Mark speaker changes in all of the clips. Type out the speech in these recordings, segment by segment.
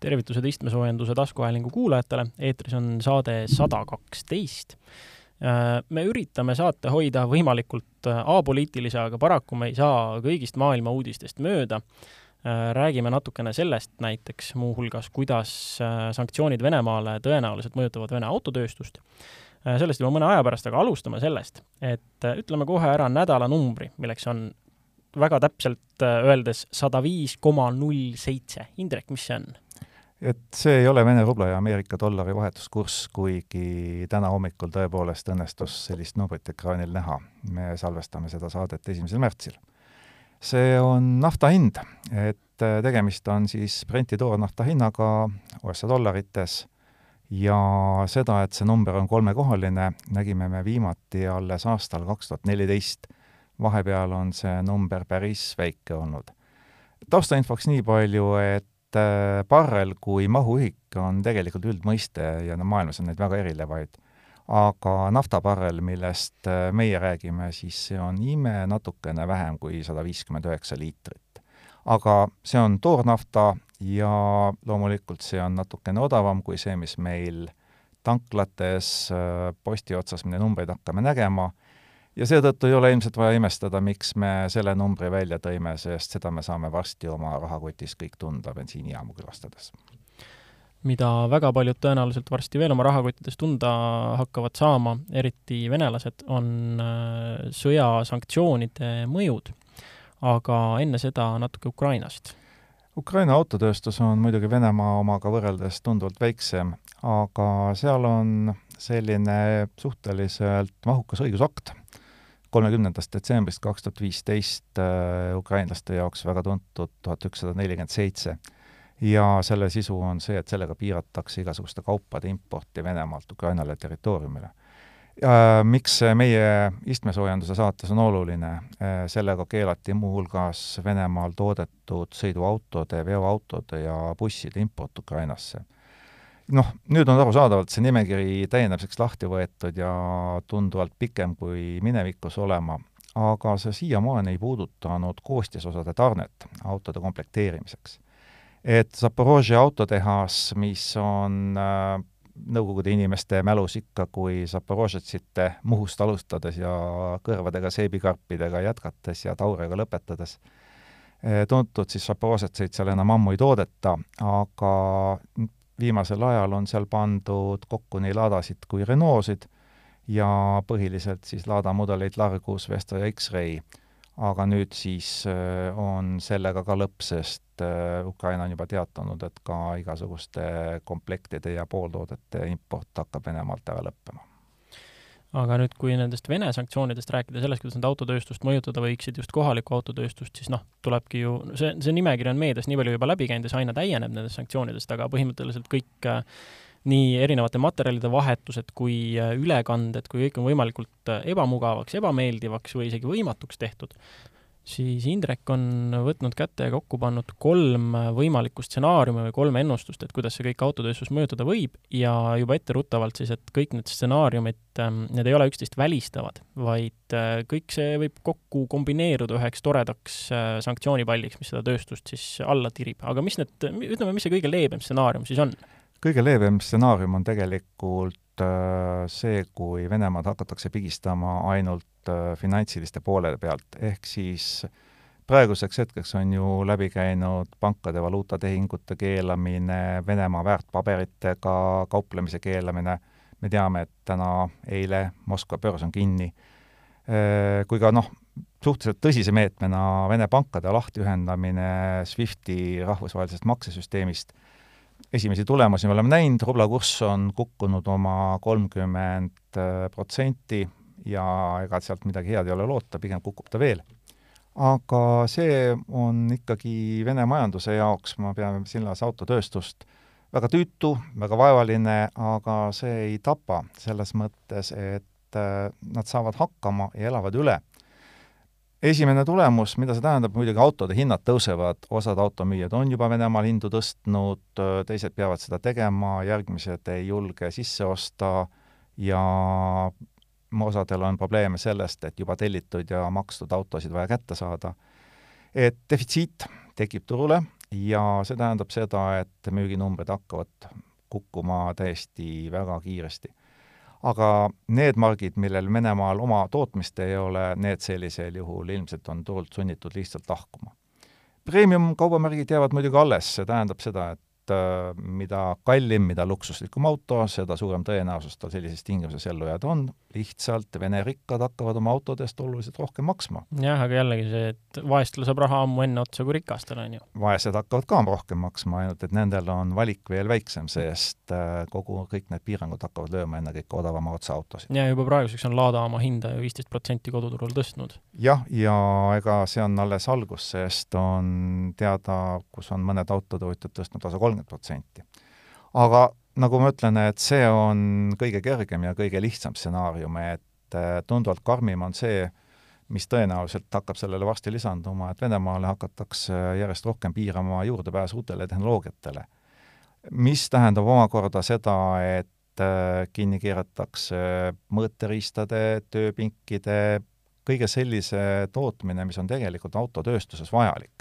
Speaker 1: tervitused istmesoojenduse taskuhäälingu kuulajatele, eetris on saade sada kaksteist. Äh, me üritame saate hoida võimalikult äh, apoliitilise, aga paraku me ei saa kõigist maailma uudistest mööda. Äh, räägime natukene sellest näiteks muuhulgas, kuidas sanktsioonid Venemaale tõenäoliselt mõjutavad Vene autotööstust. sellest juba mõne aja pärast, aga alustame sellest, et ütleme kohe ära nädalanumbri, milleks on väga täpselt öeldes sada viis koma null seitse. Indrek, mis see on?
Speaker 2: Et see ei ole Vene rubla ja Ameerika dollari vahetuskurss, kuigi täna hommikul tõepoolest õnnestus sellist numbrit ekraanil näha. me salvestame seda saadet esimesel märtsil. see on nafta hind, et äh, tegemist on siis Brenti toornafta hinnaga USA dollarites ja seda, et see number on kolmekohaline, nägime me viimati alles aastal kaks tuhat neliteist. vahepeal on see number päris väike olnud. taustainfoks nii palju, et et barrel äh, kui mahuühik on tegelikult üldmõiste ja no maailmas on neid väga erinevaid. aga naftabarrel, millest äh, meie räägime, siis see on ime natukene vähem kui sada viiskümmend üheksa liitrit. aga see on toornafta ja loomulikult see on natukene odavam kui see, mis meil tanklates äh, posti otsas, mille numbreid hakkame nägema ja seetõttu ei ole ilmselt vaja imestada, miks me selle numbri välja tõime, sest seda me saame varsti oma rahakotis kõik tunda bensiinijaamu külastades.
Speaker 1: mida väga paljud tõenäoliselt varsti veel oma rahakottides tunda hakkavad saama, eriti venelased, on äh, sõja sanktsioonide mõjud. aga enne seda natuke Ukrainast
Speaker 2: Ukraina autotööstus on muidugi Venemaa omaga võrreldes tunduvalt väiksem, aga seal on selline suhteliselt mahukas õigusakt, kolmekümnendast detsembrist kaks tuhat viisteist äh, ukrainlaste jaoks väga tuntud tuhat ükssada nelikümmend seitse. ja selle sisu on see, et sellega piiratakse igasuguste kaupade importi Venemaalt Ukrainale territooriumile. Miks see meie istmesoojenduse saates on oluline, äh, sellega keelati muuhulgas Venemaal toodetud sõiduautode, veoautode ja busside import Ukrainasse noh, nüüd on arusaadavalt see nimekiri täiendamiseks lahti võetud ja tunduvalt pikem kui minevikus olema, aga see siiamaani ei puudutanud koostisosade tarnet autode komplekteerimiseks. et Zaporožje autotehas, mis on äh, nõukogude inimeste mälus ikka kui Zaporožetsite Muhust alustades ja kõrvadega seebikarpidega jätkates ja Taurega lõpetades, äh, tuntud siis Zaporožetseid seal enam ammu ei toodeta, aga viimasel ajal on seal pandud kokku nii Ladasid kui Renaultsid ja põhiliselt siis Lada mudeleid Largus, Vesta ja X-Ray. aga nüüd siis äh, on sellega ka lõpp, sest äh, Ukraina on juba teatanud, et ka igasuguste komplektide ja pooltoodete import hakkab Venemaalt ära lõppema
Speaker 1: aga nüüd, kui nendest Vene sanktsioonidest rääkida, sellest, kuidas nad autotööstust mõjutada võiksid, just kohalikku autotööstust, siis noh, tulebki ju, see, see nimekiri on meedias nii palju juba läbi käinud ja see aina täieneb nendest sanktsioonidest, aga põhimõtteliselt kõik äh, nii erinevate materjalide vahetused kui äh, ülekanded, kui kõik on võimalikult äh, ebamugavaks, ebameeldivaks või isegi võimatuks tehtud, siis Indrek on võtnud kätte ja kokku pannud kolm võimalikku stsenaariumi või kolm ennustust, et kuidas see kõik autotööstust mõjutada võib ja juba etteruttavalt siis, et kõik need stsenaariumid, ähm, need ei ole üksteist välistavad, vaid äh, kõik see võib kokku kombineeruda üheks toredaks äh, sanktsioonipalliks, mis seda tööstust siis alla tirib. aga mis need, ütleme, mis see kõige leebem stsenaarium siis on?
Speaker 2: kõige leebem stsenaarium on tegelikult see, kui Venemaad hakatakse pigistama ainult äh, finantsiliste poole pealt, ehk siis praeguseks hetkeks on ju läbi käinud pankade valuutatehingute keelamine, Venemaa väärtpaberitega kauplemise keelamine, me teame, et täna, eile Moskva börs on kinni, äh, kui ka noh, suhteliselt tõsise meetmena Vene pankade lahtiühendamine SWIFTi rahvusvahelisest maksesüsteemist esimesi tulemusi me oleme näinud, rubla kurss on kukkunud oma kolmkümmend protsenti ja ega sealt midagi head ei ole loota, pigem kukub ta veel. aga see on ikkagi Vene majanduse jaoks, ma pean silmas autotööstust, väga tüütu, väga vaevaline, aga see ei tapa selles mõttes, et äh, nad saavad hakkama ja elavad üle esimene tulemus, mida see tähendab, muidugi autode hinnad tõusevad, osad automüüjad on juba Venemaal hindu tõstnud, teised peavad seda tegema, järgmised ei julge sisse osta ja osadel on probleeme sellest, et juba tellitud ja makstud autosid vaja kätte saada. et defitsiit tekib turule ja see tähendab seda, et müüginumbrid hakkavad kukkuma täiesti väga kiiresti. Aga need margid, millel Venemaal oma tootmist ei ole, need sellisel juhul ilmselt on turult sunnitud lihtsalt lahkuma. Premium-kaubamärgid jäävad muidugi alles, see tähendab seda, et mida kallim, mida luksuslikum auto, seda suurem tõenäosus tal sellises tingimuses ellu jääda on, lihtsalt Vene rikkad hakkavad oma autodest oluliselt rohkem maksma.
Speaker 1: jah, aga jällegi see, et vaestel saab raha ammu enne otsa kui rikastel, on ju.
Speaker 2: vaesed hakkavad ka rohkem maksma, ainult et nendel on valik veel väiksem, sest äh, kogu, kõik need piirangud hakkavad lööma ennekõike odavama otsa autosid.
Speaker 1: ja juba praeguseks on Lada oma hinda ju viisteist protsenti koduturul tõstnud.
Speaker 2: jah, ja ega see on alles algus, sest on teada, kus on mõned autotootjad tõstnud lausa kolmkümmend protsenti. aga nagu ma ütlen, et see on kõige kergem ja kõige lihtsam stsenaarium, et äh, tunduvalt karmim on see, mis tõenäoliselt hakkab sellele varsti lisanduma, et Venemaale hakatakse järjest rohkem piirama juurdepääsu uutele tehnoloogiatele. mis tähendab omakorda seda, et äh, kinni keeratakse mõõteriistade, tööpinkide, kõige sellise tootmine, mis on tegelikult autotööstuses vajalik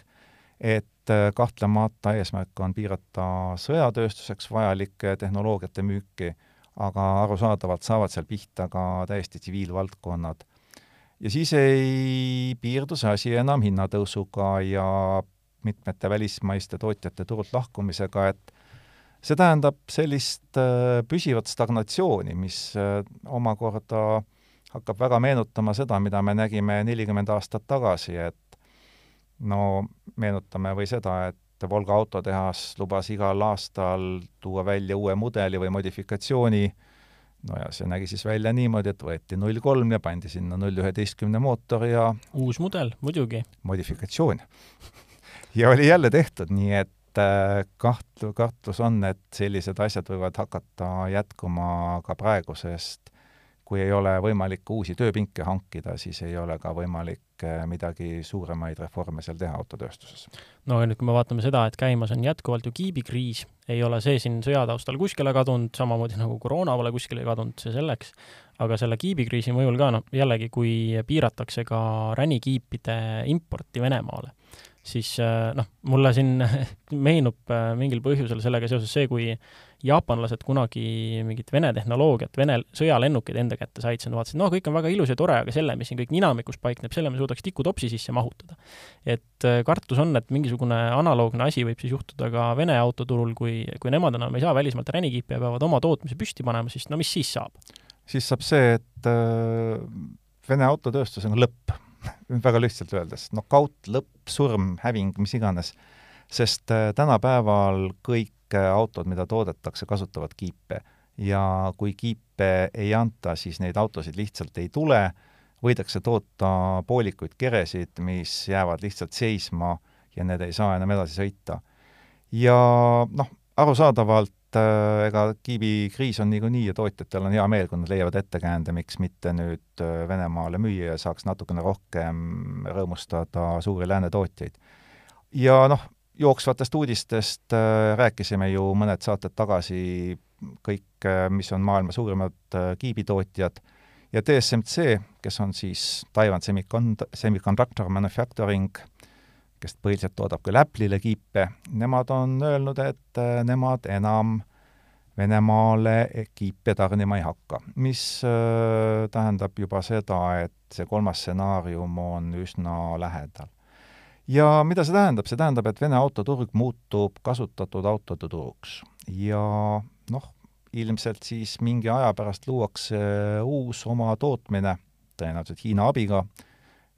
Speaker 2: et äh, kahtlemata eesmärk on piirata sõjatööstuseks vajalike tehnoloogiate müüki, aga arusaadavalt saavad seal pihta ka täiesti tsiviilvaldkonnad. ja siis ei piirdu see asi enam hinnatõusuga ja mitmete välismaiste tootjate turult lahkumisega, et see tähendab sellist äh, püsivat stagnatsiooni, mis äh, omakorda hakkab väga meenutama seda, mida me nägime nelikümmend aastat tagasi, et no meenutame või seda, et Volga autotehas lubas igal aastal tuua välja uue mudeli või modifikatsiooni, no ja see nägi siis välja niimoodi, et võeti null kolm ja pandi sinna null üheteistkümne mootor ja
Speaker 1: uus mudel, muidugi.
Speaker 2: modifikatsioon. Ja oli jälle tehtud, nii et äh, kaht-, kartus on, et sellised asjad võivad hakata jätkuma ka praegu, sest kui ei ole võimalik uusi tööpinke hankida, siis ei ole ka võimalik äh, midagi suuremaid reforme seal teha autotööstuses.
Speaker 1: no ja nüüd, kui me vaatame seda, et käimas on jätkuvalt ju kiibikriis, ei ole see siin sõja taustal kuskile kadunud, samamoodi nagu koroona pole kuskile kadunud, see selleks, aga selle kiibikriisi mõjul ka, noh, jällegi, kui piiratakse ka ränikiipide importi Venemaale, siis äh, noh, mulle siin meenub äh, mingil põhjusel sellega seoses see, kui jaapanlased kunagi mingit Vene tehnoloogiat, Vene sõjalennukeid enda kätte said, siis nad vaatasid, no kõik on väga ilus ja tore, aga selle, mis siin kõik ninamikus paikneb, selle me suudaks tikutopsi sisse mahutada. et äh, kartus on, et mingisugune analoogne asi võib siis juhtuda ka Vene autoturul, kui, kui nemad enam ei saa välismaalt ränikiipe ja peavad oma tootmise püsti panema, siis no mis siis saab?
Speaker 2: siis saab see, et äh, Vene autotööstus on lõpp väga lihtsalt öeldes, nokaut, lõpp, surm, häving, mis iganes. sest äh, tänapäeval kõik autod, mida toodetakse, kasutavad kiipe ja kui kiipe ei anta, siis neid autosid lihtsalt ei tule, võidakse toota poolikuid keresid, mis jäävad lihtsalt seisma ja need ei saa enam edasi sõita. ja noh, arusaadavalt äh, ega kiibikriis on niikuinii ja tootjatel on hea meel, kui nad leiavad ettekäände, miks mitte nüüd äh, Venemaale müüa ja saaks natukene rohkem rõõmustada suuri lääne tootjaid. ja noh, jooksvatest uudistest äh, rääkisime ju mõned saated tagasi, kõik, mis on maailma suurimad kiibitootjad, ja TSMC, kes on siis Taiwan Semicond-, Semiconductor Manufacturing, kes põhiliselt toodab küll Apple'ile kiipe, nemad on öelnud, et nemad enam Venemaale kiipe tarnima ei hakka, mis äh, tähendab juba seda, et see kolmas stsenaarium on üsna lähedal. Ja mida see tähendab, see tähendab, et Vene autoturg muutub kasutatud autode turuks. Ja noh, ilmselt siis mingi aja pärast luuakse uus oma tootmine, tõenäoliselt Hiina abiga,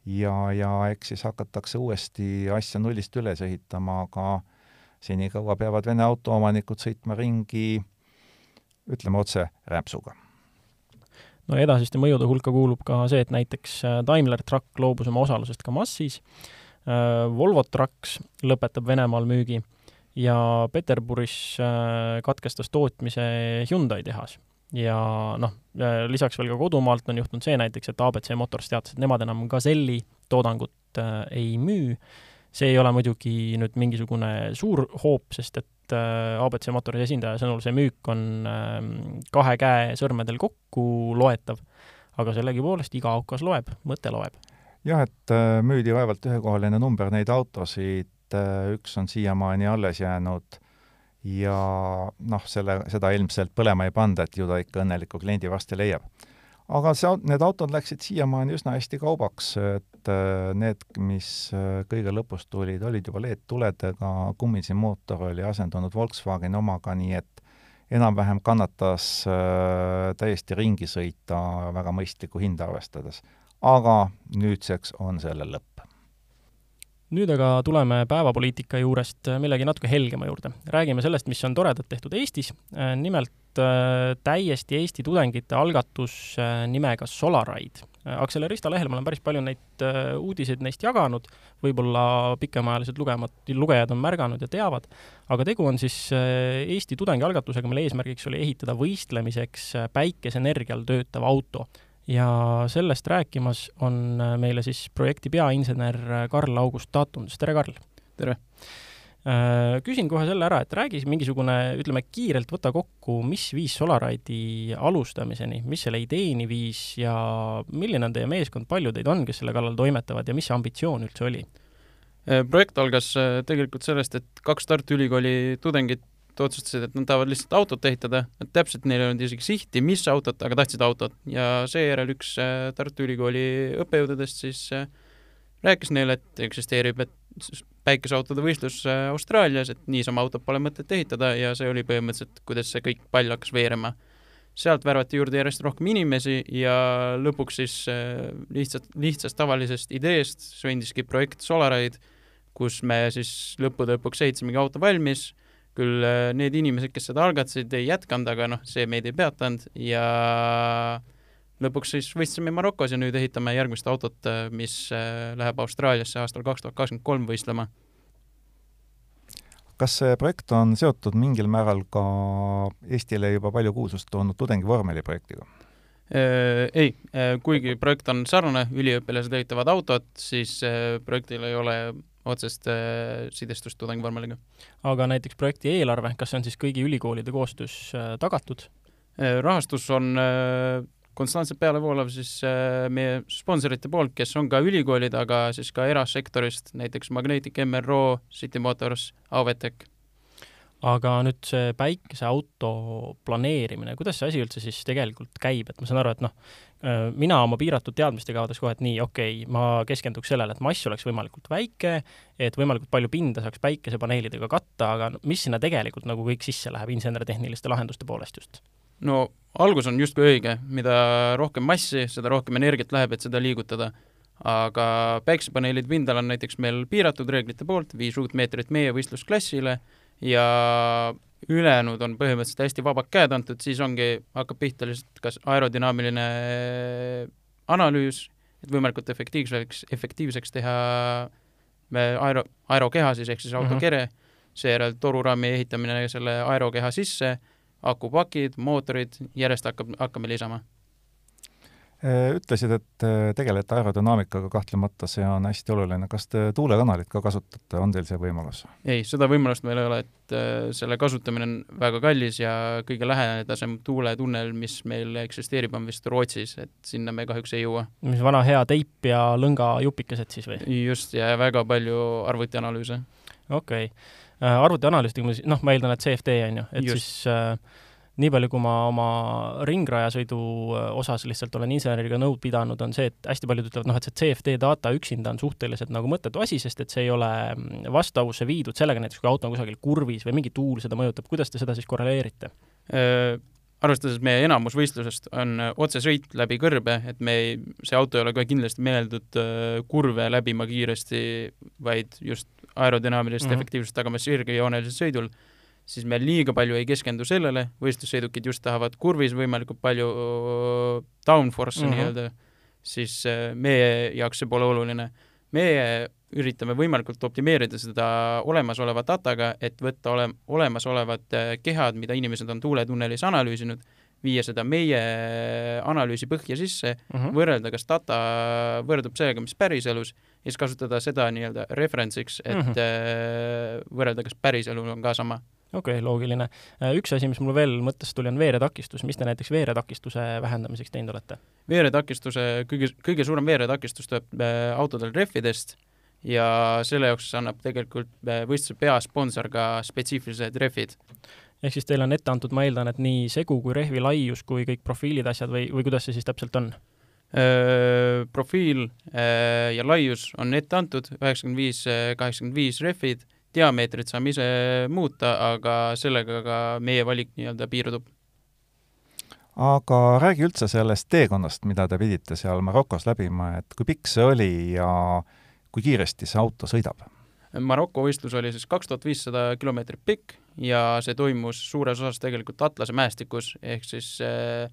Speaker 2: ja, ja eks siis hakatakse uuesti asja nullist üles ehitama, aga senikaua peavad Vene autoomanikud sõitma ringi, ütleme otse, rämpsuga
Speaker 1: no edasiste mõjude hulka kuulub ka see, et näiteks Daimler Truck loobus oma osalusest ka Massis Äh, Volvo Trucks lõpetab Venemaal müügi ja Peterburis äh, katkestas tootmise Hyundai tehas. Ja noh, äh, lisaks veel ka kodumaalt on juhtunud see näiteks, et abc Motors teatas, et nemad enam Gazelli toodangut ei müü, see ei ole muidugi nüüd mingisugune suur hoop, sest et abc Motors esindaja sõnul see müük on ähm, kahe käe sõrmedel kokku loetav, aga sellegipoolest iga aukas loeb, mõte loeb.
Speaker 2: Jah, et äh, müüdi vaevalt ühekohaline number neid autosid üks on siiamaani alles jäänud ja noh, selle, seda ilmselt põlema ei panda, et ju ta ikka õnneliku kliendi varsti leiab. aga see, need autod läksid siiamaani üsna hästi kaubaks, et äh, need, mis äh, kõige lõpus tulid, olid juba LED-tuledega, Cummins mootor oli asendunud Volkswageni omaga, nii et enam-vähem kannatas äh, täiesti ringi sõita väga mõistlikku hinda arvestades. aga nüüdseks on sellel lõpp
Speaker 1: nüüd aga tuleme päevapoliitika juurest millegi natuke helgema juurde. räägime sellest, mis on toredat tehtud Eestis, nimelt äh, täiesti Eesti tudengite algatus äh, nimega Solaride. Accelerista lehel ma olen päris palju neid äh, uudiseid neist jaganud, võib-olla pikemaajalised lugemad, lugejad on märganud ja teavad, aga tegu on siis Eesti tudengialgatusega, mille eesmärgiks oli ehitada võistlemiseks päikeseenergial töötav auto ja sellest rääkimas on äh, meile siis projekti peainsener äh, Karl-August Taatundus, tere Karl!
Speaker 3: tere!
Speaker 1: Äh, küsin kohe selle ära, et räägi mingisugune, ütleme kiirelt võta kokku, mis viis Solaride'i alustamiseni, mis selle ideeni viis ja milline on teie meeskond, palju teid on, kes selle kallal toimetavad ja mis see ambitsioon üldse oli?
Speaker 3: projekt algas tegelikult sellest, et kaks Tartu Ülikooli tudengit otsustasid, et nad tahavad lihtsalt autot ehitada, et täpselt neil ei olnud isegi sihti, mis autot, aga tahtsid autot. Ja seejärel üks äh, Tartu Ülikooli õppejõududest siis äh, rääkis neile, et eksisteerib, et päikeseautode võistlus äh, Austraalias, et niisama autot pole mõtet ehitada ja see oli põhimõtteliselt, kuidas see kõik pall hakkas veerema. sealt värvati juurde järjest rohkem inimesi ja lõpuks siis lihtsalt, lihtsast tavalisest ideest sündiski projekt Solaride, kus me siis lõppude lõpuks ehitasimegi auto valmis küll äh, need inimesed, kes seda algatasid, ei jätkanud, aga noh, see meid ei peatanud ja lõpuks siis võistlesime Marokos ja nüüd ehitame järgmist autot, äh, mis äh, läheb Austraaliasse aastal kaks tuhat kakskümmend kolm võistlema.
Speaker 2: kas see projekt on seotud mingil määral ka Eestile juba palju kuulsust toonud tudengivormeli projektiga?
Speaker 3: Ei, kuigi projekt on sarnane, üliõpilased ehitavad autot, siis projektil ei ole otsest äh, sidestust tudengivormeliga.
Speaker 1: aga näiteks projekti eelarve, kas see on siis kõigi ülikoolide koostöös äh, tagatud?
Speaker 3: Äh, rahastus on konstantselt pealevoolav siis meie sponsorite poolt, kes on ka ülikoolid, aga siis ka erasektorist, näiteks Magnetic, MRO, City Motors, Auvetec
Speaker 1: aga nüüd see päikeseauto planeerimine, kuidas see asi üldse siis tegelikult käib, et ma saan aru, et noh, mina oma piiratud teadmistega vaataks kohe, et nii, okei okay,, ma keskenduks sellele, et mass oleks võimalikult väike, et võimalikult palju pinda saaks päikesepaneelidega katta, aga mis sinna tegelikult nagu kõik sisse läheb insener-tehniliste lahenduste poolest just?
Speaker 3: no algus on justkui õige, mida rohkem massi, seda rohkem energiat läheb, et seda liigutada aga päiksepaneelid pindal on näiteks meil piiratud reeglite poolt, viis ruutmeetrit meie võistlusklassile ja ülejäänud on põhimõtteliselt hästi vabad käed antud, siis ongi, hakkab pihta lihtsalt kas aerodünaamiline analüüs, et võimalikult efektiivseks, efektiivseks teha aero, aerokeha siis, ehk siis autokere mm, -hmm. seejärel toruraami ehitamine selle aerokeha sisse, akupakid, mootorid, järjest hakkab, hakkame lisama
Speaker 2: ütlesid, et äh, tegelete aerodünaamikaga, kahtlemata see on hästi oluline. kas te tuulekanalit ka kasutate, on teil see võimalus?
Speaker 3: ei, seda võimalust meil ei ole, et äh, selle kasutamine on väga kallis ja kõige lähedasem tuuletunnel, mis meil eksisteerib, on vist Rootsis, et sinna me kahjuks ei jõua.
Speaker 1: mis vana hea teip ja lõngajupikesed siis või?
Speaker 3: just, ja väga palju arvutianalüüse.
Speaker 1: okei okay., arvutianalüüsidega ma siis, noh, ma eeldan, et CFD on ju, et just. siis äh, nii palju, kui ma oma ringrajasõidu äh, osas lihtsalt olen inseneriga nõu pidanud, on see, et hästi paljud ütlevad, noh, et see CFD data üksinda on suhteliselt nagu mõttetu asi, sest et see ei ole mm, vastavusse viidud sellega näiteks, kui auto on kusagil kurvis või mingi tuul seda mõjutab, kuidas te seda siis korreleerite?
Speaker 3: Äh, arvestades meie enamus võistlusest on äh, otsesõit läbi kõrbe, et me ei, see auto ei ole kohe kindlasti meeldud kurve läbima kiiresti, vaid just aerodünaamilist mm -hmm. efektiivsust tagamas sirgjoonelisel sõidul siis me liiga palju ei keskendu sellele, võistlussõidukid just tahavad kurvis võimalikult palju downforce'i mm -hmm. nii-öelda, siis meie jaoks see pole oluline. meie üritame võimalikult optimeerida seda olemasoleva dataga, et võtta ole, olemasolevad kehad, mida inimesed on tuuletunnelis analüüsinud, viia seda meie analüüsi põhja sisse mm, -hmm. võrrelda, kas data võrdub sellega, mis päriselus, ja siis kasutada seda nii-öelda reference'iks, et mm -hmm. võrrelda, kas päriselul on ka sama
Speaker 1: okei okay,, loogiline. Äh, üks asi, mis mul veel mõttesse tuli, on veeretakistus. mis te näiteks veeretakistuse vähendamiseks teinud olete?
Speaker 3: veeretakistuse, kõige, kõige suurem veeretakistus tuleb äh, autodel rehvidest ja selle jaoks annab tegelikult võistluse peasponsor ka spetsiifilised rehvid.
Speaker 1: ehk siis teil on ette antud, ma eeldan, et nii segu kui rehvi laius kui kõik profiilid, asjad või, või kuidas see siis täpselt on?
Speaker 3: profiil ja laius on ette antud, üheksakümmend viis, kaheksakümmend viis rehvid, diameetrit saame ise muuta, aga sellega ka meie valik nii-öelda piirdub.
Speaker 2: aga räägi üldse sellest teekonnast, mida te pidite seal Marokos läbima, et kui pikk see oli ja kui kiiresti see auto sõidab?
Speaker 3: Maroko võistlus oli siis kaks tuhat viissada kilomeetrit pikk ja see toimus suures osas tegelikult Atlase mäestikus, ehk siis äh,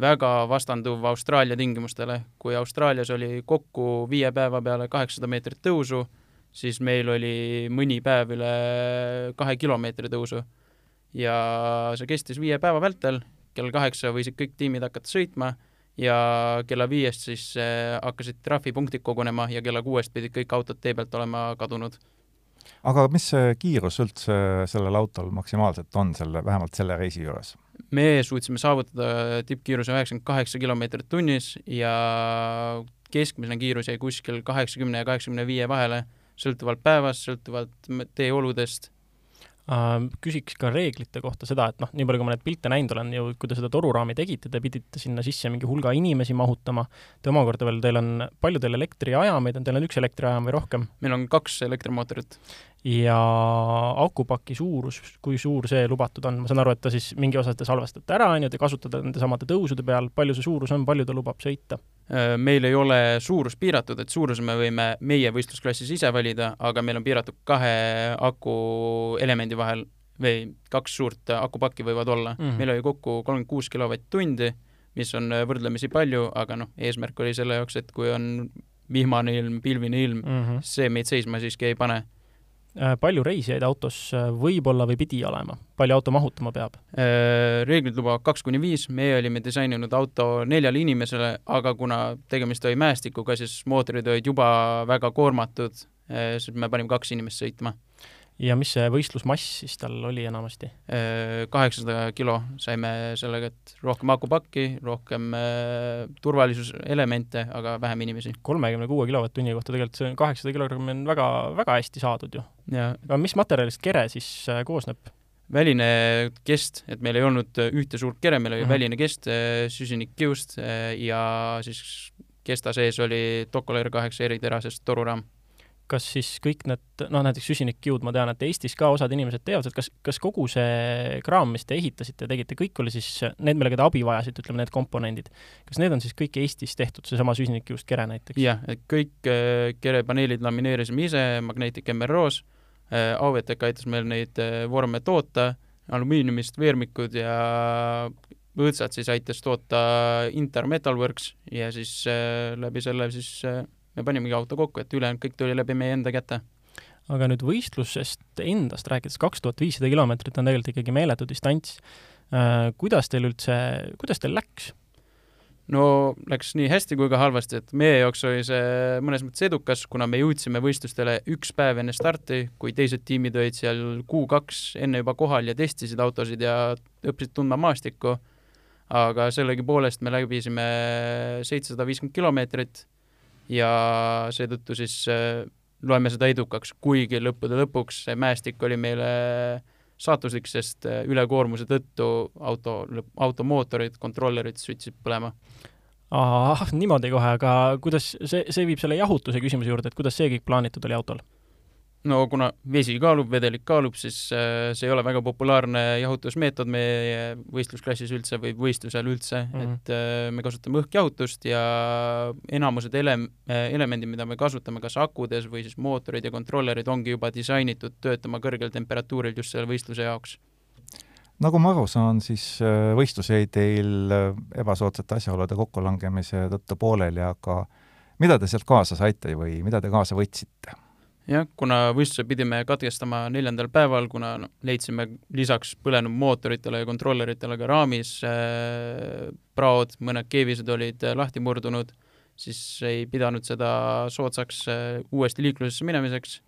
Speaker 3: väga vastanduv Austraalia tingimustele. kui Austraalias oli kokku viie päeva peale kaheksasada meetrit tõusu, siis meil oli mõni päev üle kahe kilomeetri tõusu. ja see kestis viie päeva vältel, kell kaheksa võisid kõik tiimid hakata sõitma ja kella viiest siis äh, hakkasid trahvipunktid kogunema ja kella kuuest pidid kõik autod tee pealt olema kadunud.
Speaker 2: aga mis see kiirus üldse sellel autol maksimaalselt on selle, vähemalt selle reisi juures?
Speaker 3: me suutsime saavutada tippkiiruse üheksakümmend kaheksa kilomeetrit tunnis ja keskmine kiirus jäi kuskil kaheksakümne ja kaheksakümne viie vahele, sõltuvalt päevast, sõltuvalt teeoludest
Speaker 1: Uh, küsiks ka reeglite kohta seda, et noh, nii palju, kui ma neid pilte näinud olen ju, kui te seda toruraami tegite, te pidite sinna sisse mingi hulga inimesi mahutama, te omakorda veel, teil on, palju teil elektriajameid on, teil on üks elektriajam või rohkem?
Speaker 3: meil on kaks elektrimootorit.
Speaker 1: Ja akupaki suurus, kui suur see lubatud on, ma saan aru, et ta siis mingi osa te salvestate ära, on ju, te kasutate nende samade tõusude peal, palju see suurus on, palju ta lubab sõita?
Speaker 3: Äh, meil ei ole suurus piiratud, et suuruse me võime meie võistlusklassis ise valida, aga meil on piiratud kahe aku elemendi vahel või kaks suurt akupakki võivad olla mm. -hmm. meil oli kokku kolmkümmend kuus kilovatt-tundi, mis on võrdlemisi palju, aga noh, eesmärk oli selle jaoks, et kui on vihmane ilm, pilvine ilm mm, -hmm. see meid seisma siiski ei pane
Speaker 1: Äh, palju reisijaid autos äh, võib olla või pidi olema, palju auto mahutama peab?
Speaker 3: Äh, reeglid lubavad kaks kuni viis, meie olime disaininud auto neljale inimesele, aga kuna tegemist oli mäestikuga, siis mootorid olid juba väga koormatud, siis me panime kaks inimest sõitma
Speaker 1: ja mis see võistlusmass siis tal oli enamasti?
Speaker 3: Äh, kaheksasada kilo saime sellega, et rohkem akupakki, rohkem äh, turvalisuselemente, aga vähem inimesi.
Speaker 1: kolmekümne kuue kilovatt-tunni kohta tegelikult see kaheksasada kilogrammi on väga, väga hästi saadud ju. aga mis materjalist kere siis äh, koosneb?
Speaker 3: väline kest, et meil ei olnud ühte suurt kere, meil oli mm -hmm. väline kest süsinikkiust ja siis kesta sees oli Docoler kaheksa eriterasest toruraam
Speaker 1: kas siis kõik need, noh näiteks süsinikkiud, ma tean, et Eestis ka osad inimesed teevad, et kas, kas kogu see kraam, mis te ehitasite, tegite, kõik oli siis need, millega te abi vajasite, ütleme need komponendid, kas need on siis kõik Eestis tehtud, seesama süsinikkiust kere näiteks?
Speaker 3: jah, et kõik äh, kerepaneelid lamineerisime ise Magnetic MRO-s äh,, Auvetec aitas meil neid äh, vorme toota, alumiiniumist veermikud ja võõtsad siis aitas toota Inter Metalworks ja siis äh, läbi selle siis äh, me panimegi auto kokku, et ülejäänud kõik tuli läbi meie enda käte.
Speaker 1: aga nüüd võistlusest endast rääkides, kaks tuhat viissada kilomeetrit on tegelikult ikkagi meeletu distants. Äh, kuidas teil üldse, kuidas teil läks?
Speaker 3: no läks nii hästi kui ka halvasti, et meie jaoks oli see mõnes mõttes edukas, kuna me jõudsime võistlustele üks päev enne starti, kui teised tiimid olid seal kuu-kaks enne juba kohal ja testisid autosid ja õppisid tundma maastikku. aga sellegipoolest me läbisime seitsesada viiskümmend kilomeetrit ja seetõttu siis äh, loeme seda edukaks, kuigi lõppude lõpuks see mäestik oli meile saatuslik, sest äh, ülekoormuse tõttu auto, automootorid, kontrollerid sütsid põlema.
Speaker 1: ahah, niimoodi kohe, aga kuidas see, see viib selle jahutuse küsimuse juurde, et kuidas see kõik plaanitud oli autol?
Speaker 3: No kuna vesi kaalub, vedelik kaalub, siis äh, see ei ole väga populaarne jahutusmeetod meie võistlusklassis üldse või võistlusel üldse mm, -hmm. et äh, me kasutame õhkjahutust ja enamused ele-, äh, elemendid, mida me kasutame kas akudes või siis mootorid ja kontrollerid, ongi juba disainitud töötama kõrgel temperatuuril just selle võistluse jaoks
Speaker 2: nagu ma aru saan, siis võistlus jäi teil ebasoodsate asjaolude kokkulangemise tõttu pooleli, aga mida te sealt kaasa saite või mida te kaasa võtsite?
Speaker 3: Jah, kuna võistluse pidime katkestama neljandal päeval, kuna no, leidsime lisaks põlenud mootoritele ja kontrolleritele ka raamis äh, praod, mõned keevised olid äh, lahti murdunud, siis ei pidanud seda soodsaks äh, uuesti liiklusesse minemiseks,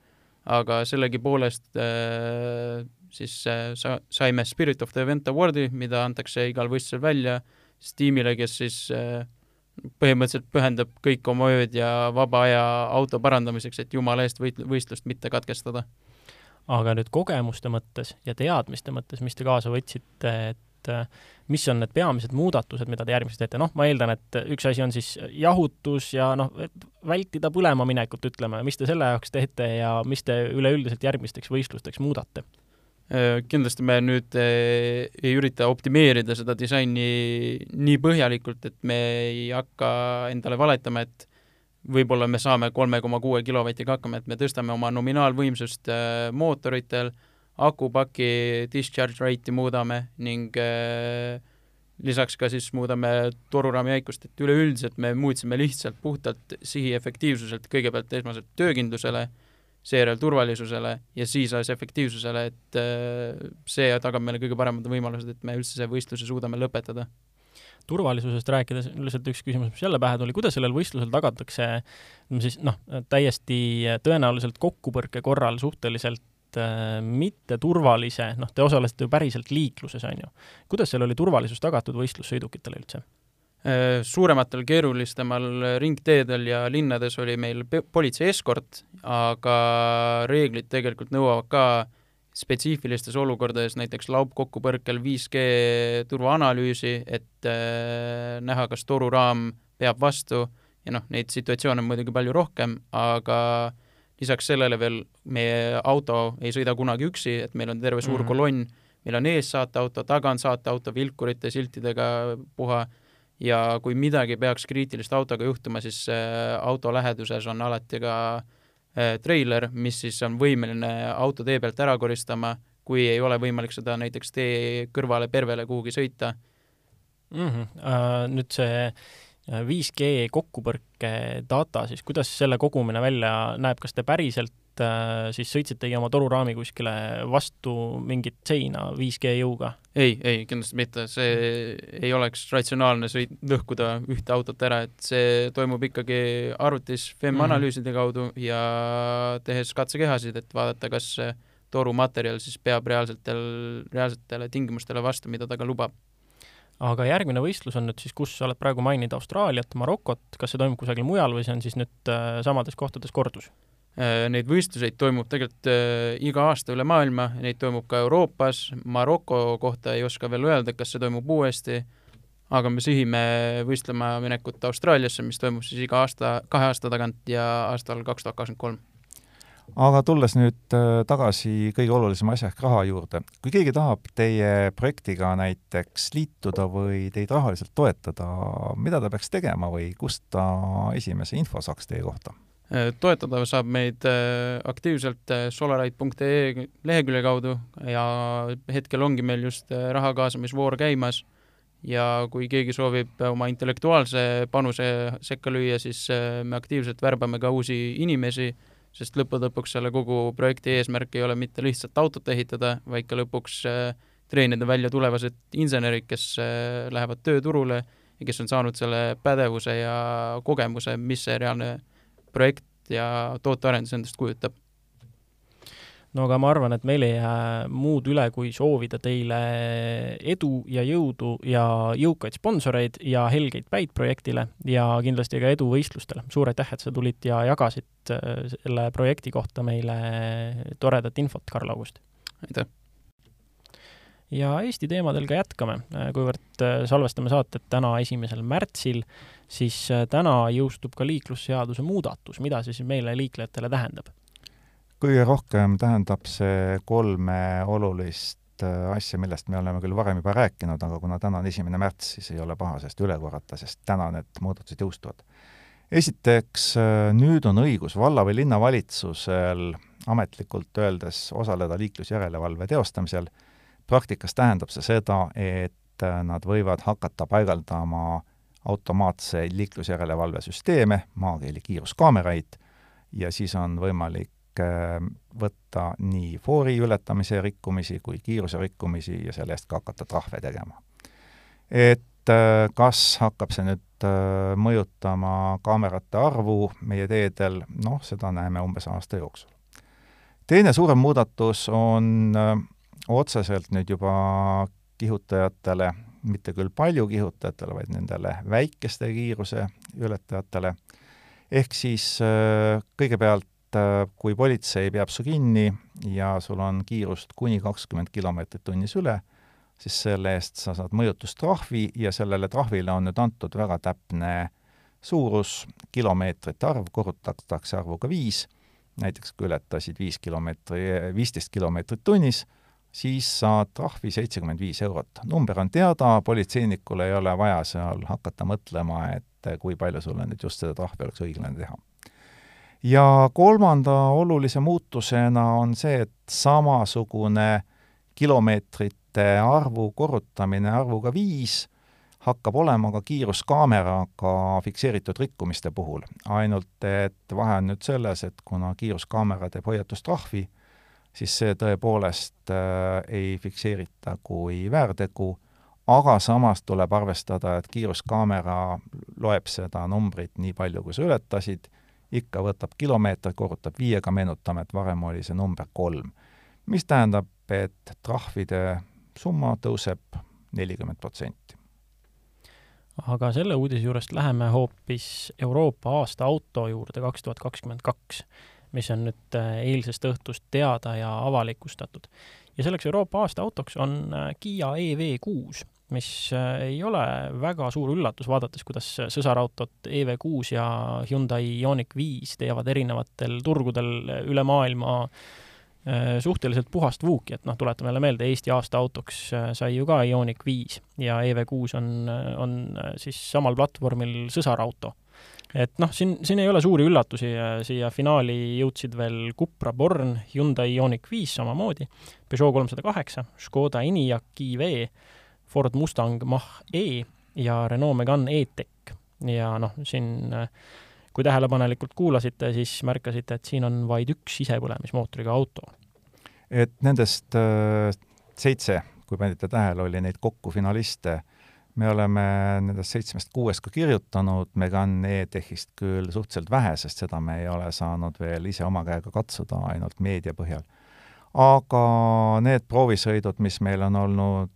Speaker 3: aga sellegipoolest äh, siis äh, sa-, saime Spirit of the Event Awardi, mida antakse igal võistlusel välja, siis tiimile, kes siis äh, põhimõtteliselt pühendab kõik oma ööd ja vaba aja auto parandamiseks, et jumala eest võit-, võistlust mitte katkestada.
Speaker 1: aga nüüd kogemuste mõttes ja teadmiste mõttes, mis te kaasa võtsite, et äh, mis on need peamised muudatused, mida te järgmiseks teete, noh, ma eeldan, et üks asi on siis jahutus ja noh, et vältida põlema minekut, ütleme, mis te selle jaoks teete ja mis te üleüldiselt järgmisteks võistlusteks muudate?
Speaker 3: Äh, kindlasti me nüüd äh, ei ürita optimeerida seda disaini nii põhjalikult, et me ei hakka endale valetama, et võib-olla me saame kolme koma kuue kilovatiga hakkama, et me tõstame oma nominaalvõimsust äh, mootoritel, akupaki discharge rate'i muudame ning lisaks ka siis muudame toruraami jäikust, et üleüldiselt me muutsime lihtsalt puhtalt sihi efektiivsuselt kõigepealt esmaselt töökindlusele seejärel turvalisusele ja siis alles efektiivsusele, et äh, see tagab meile kõige paremad võimalused, et me üldse see võistluse suudame lõpetada.
Speaker 1: turvalisusest rääkides, lihtsalt üks küsimus, mis jälle pähe tuli, kuidas sellel võistlusel tagatakse siis noh, täiesti tõenäoliselt kokkupõrke korral suhteliselt äh, mitteturvalise, noh, te osalesite ju päriselt liikluses, on ju. kuidas seal oli turvalisus tagatud võistlussõidukitele üldse?
Speaker 3: Äh, suurematel keerulisemal ringteedel ja linnades oli meil politsei eskort, aga reeglid tegelikult nõuavad ka spetsiifilistes olukordades, näiteks laupkokkupõrkel 5G turvaanalüüsi, et äh, näha, kas toruraam peab vastu ja noh, neid situatsioone on muidugi palju rohkem, aga lisaks sellele veel meie auto ei sõida kunagi üksi, et meil on terve suur mm -hmm. kolonn, meil on ees saateauto, taga on saateauto vilkurite, siltidega puha ja kui midagi peaks kriitilist autoga juhtuma, siis äh, auto läheduses on alati ka äh, treiler, mis siis on võimeline auto tee pealt ära koristama, kui ei ole võimalik seda näiteks tee kõrvale pervele kuhugi sõita
Speaker 1: mm. -hmm. Nüüd see 5G kokkupõrke data, siis kuidas selle kogumine välja näeb, kas te päriselt äh, siis sõitsitegi oma toruraami kuskile vastu mingit seina 5G jõuga?
Speaker 3: ei, ei kindlasti mitte, see ei oleks ratsionaalne sõit, lõhkuda ühte autot ära, et see toimub ikkagi arvutis FEM mhm. mm -hmm. kaudu ja tehes katsekehasid, et vaadata, kas torumaterjal siis peab reaalsetel, reaalsetele tingimustele vastu, mida ta ka lubab
Speaker 1: aga järgmine võistlus on nüüd siis, kus sa oled praegu maininud Austraaliat, Marokot, kas see toimub kusagil mujal või see on siis nüüd äh, samades kohtades kordus?
Speaker 3: Äh, neid võistluseid toimub tegelikult äh, iga aasta üle maailma, neid toimub ka Euroopas, Maroko kohta ei oska veel öelda, kas see toimub uuesti, aga me sihime võistlema minekut Austraaliasse, mis toimub siis iga aasta, kahe aasta tagant ja aastal kaks tuhat kakskümmend kolm
Speaker 2: aga tulles nüüd äh, tagasi kõige olulisema asja ehk raha juurde, kui keegi tahab teie projektiga näiteks liituda või teid rahaliselt toetada, mida ta peaks tegema või kust ta esimese info saaks teie kohta?
Speaker 3: Äh, toetada saab meid äh, aktiivselt äh, solarite.ee lehekülje kaudu ja hetkel ongi meil just raha kaasamisvoor käimas. Ja kui keegi soovib oma intellektuaalse panuse sekka lüüa, siis me aktiivselt värbame ka uusi inimesi, sest lõppude lõpuks selle kogu projekti eesmärk ei ole mitte lihtsalt autot ehitada, vaid ka lõpuks treenida välja tulevased insenerid, kes lähevad tööturule ja kes on saanud selle pädevuse ja kogemuse, mis see reaalne projekt ja tootearendus endast kujutab
Speaker 1: no aga ma arvan, et meil ei jää muud üle, kui soovida teile edu ja jõudu ja jõukaid sponsoreid ja helgeid päid projektile ja kindlasti ka edu võistlustele. suur aitäh, et sa tulid ja jagasid äh, selle projekti kohta meile toredat infot, Karl August!
Speaker 3: aitäh!
Speaker 1: Ja Eesti teemadel ka jätkame, äh, kuivõrd äh, salvestame saatet täna, esimesel märtsil, siis äh, täna jõustub ka liiklusseaduse muudatus, mida see siis meile liiklejatele tähendab?
Speaker 2: kõige rohkem tähendab see kolme olulist asja, millest me oleme küll varem juba rääkinud, aga kuna täna on esimene märts, siis ei ole paha sellest üle korrata, sest täna need muudatused jõustuvad. esiteks, nüüd on õigus valla- või linnavalitsusel ametlikult öeldes osaleda liiklusjärelevalve teostamisel praktikas tähendab see seda, et äh, nad võivad hakata paigaldama automaatseid liiklusjärelevalvesüsteeme, maakeeli kiiruskaameraid, ja siis on võimalik äh, võtta nii foori ületamise rikkumisi kui kiiruse rikkumisi ja selle eest ka hakata trahve tegema. et äh, kas hakkab see nüüd mõjutama kaamerate arvu meie teedel, noh, seda näeme umbes aasta jooksul. teine suurem muudatus on otseselt nüüd juba kihutajatele mitte küll palju kihutajatele, vaid nendele väikeste kiiruse ületajatele. ehk siis äh, kõigepealt, äh, kui politsei peab su kinni ja sul on kiirust kuni kakskümmend kilomeetrit tunnis üle, siis selle eest sa saad mõjutustrahvi ja sellele trahvile on nüüd antud väga täpne suurus, kilomeetrite arv korrutatakse arvuga viis, näiteks kui ületasid viis kilomeetri, viisteist kilomeetrit tunnis, siis saad trahvi seitsekümmend viis eurot. number on teada, politseinikul ei ole vaja seal hakata mõtlema, et kui palju sulle nüüd just seda trahvi oleks õiglane teha. ja kolmanda olulise muutusena on see, et samasugune kilomeetrite arvu korrutamine arvuga viis hakkab olema ka kiiruskaameraga fikseeritud rikkumiste puhul. ainult et vahe on nüüd selles, et kuna kiiruskaamera teeb hoiatustrahvi, siis see tõepoolest äh, ei fikseerita kui väärtegu, aga samas tuleb arvestada, et kiiruskaamera loeb seda numbrit nii palju, kui sa ületasid, ikka võtab kilomeeter, korrutab viiega, meenutame, et varem oli see number kolm. mis tähendab, et trahvide summa tõuseb nelikümmend protsenti.
Speaker 1: aga selle uudise juurest läheme hoopis Euroopa aasta auto juurde kaks tuhat kakskümmend kaks mis on nüüd äh, eilsest õhtust teada ja avalikustatud. ja selleks Euroopa aasta autoks on äh, Kiia EV6, mis äh, ei ole väga suur üllatus, vaadates, kuidas sõsarautot EV6 ja Hyundai Ioniq viis teevad erinevatel turgudel üle maailma suhteliselt puhast vuuki, et noh, tuletame jälle meelde, Eesti aasta autoks sai ju ka Ioniq viis ja EV6 on, on siis samal platvormil sõsarauto et noh, siin, siin ei ole suuri üllatusi, siia finaali jõudsid veel Cupra Born, Hyundai Ioniq viis samamoodi, Peugeot kolmsada kaheksa, Škoda Enyaq i-V, Ford Mustang Mach-E ja Renault Megane E-Tech. ja noh, siin kui tähelepanelikult kuulasite, siis märkasite, et siin on vaid üks sisepõlemismootoriga auto.
Speaker 2: et nendest äh, seitse, kui panite tähele, oli neid kokku finaliste me oleme nendest seitsmest kuuest ka kirjutanud, Megane E-Techist küll suhteliselt vähe, sest seda me ei ole saanud veel ise oma käega katsuda, ainult meedia põhjal. aga need proovisõidud, mis meil on olnud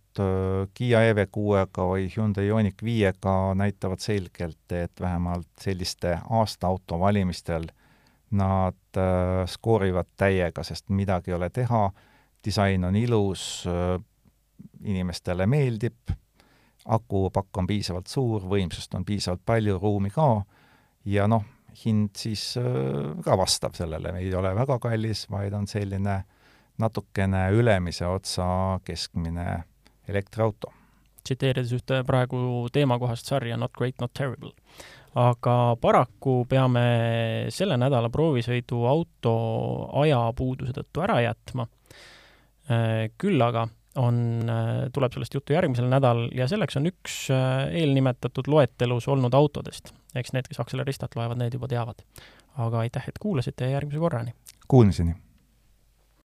Speaker 2: Kiia EV6-ga või Hyundai Ioniq viiega, näitavad selgelt, et vähemalt selliste aastaauto valimistel nad skoorivad täiega, sest midagi ei ole teha, disain on ilus inimestele meeldib akupakk on piisavalt suur, võimsust on piisavalt palju, ruumi ka, ja noh, hind siis äh, ka vastab sellele, ei ole väga kallis, vaid on selline natukene ülemise otsa keskmine elektriauto.
Speaker 1: tsiteerides ühte praegu teemakohast sarja Not great, not terrible. aga paraku peame selle nädala proovisõidu auto ajapuuduse tõttu ära jätma. Äh, küll aga on, äh, tuleb sellest juttu järgmisel nädalal ja selleks on üks äh, eelnimetatud loetelus olnud autodest. eks need, kes Akseleristат loevad, need juba teavad. aga aitäh, et kuulasite ja järgmise korrani!
Speaker 2: Kuulmiseni!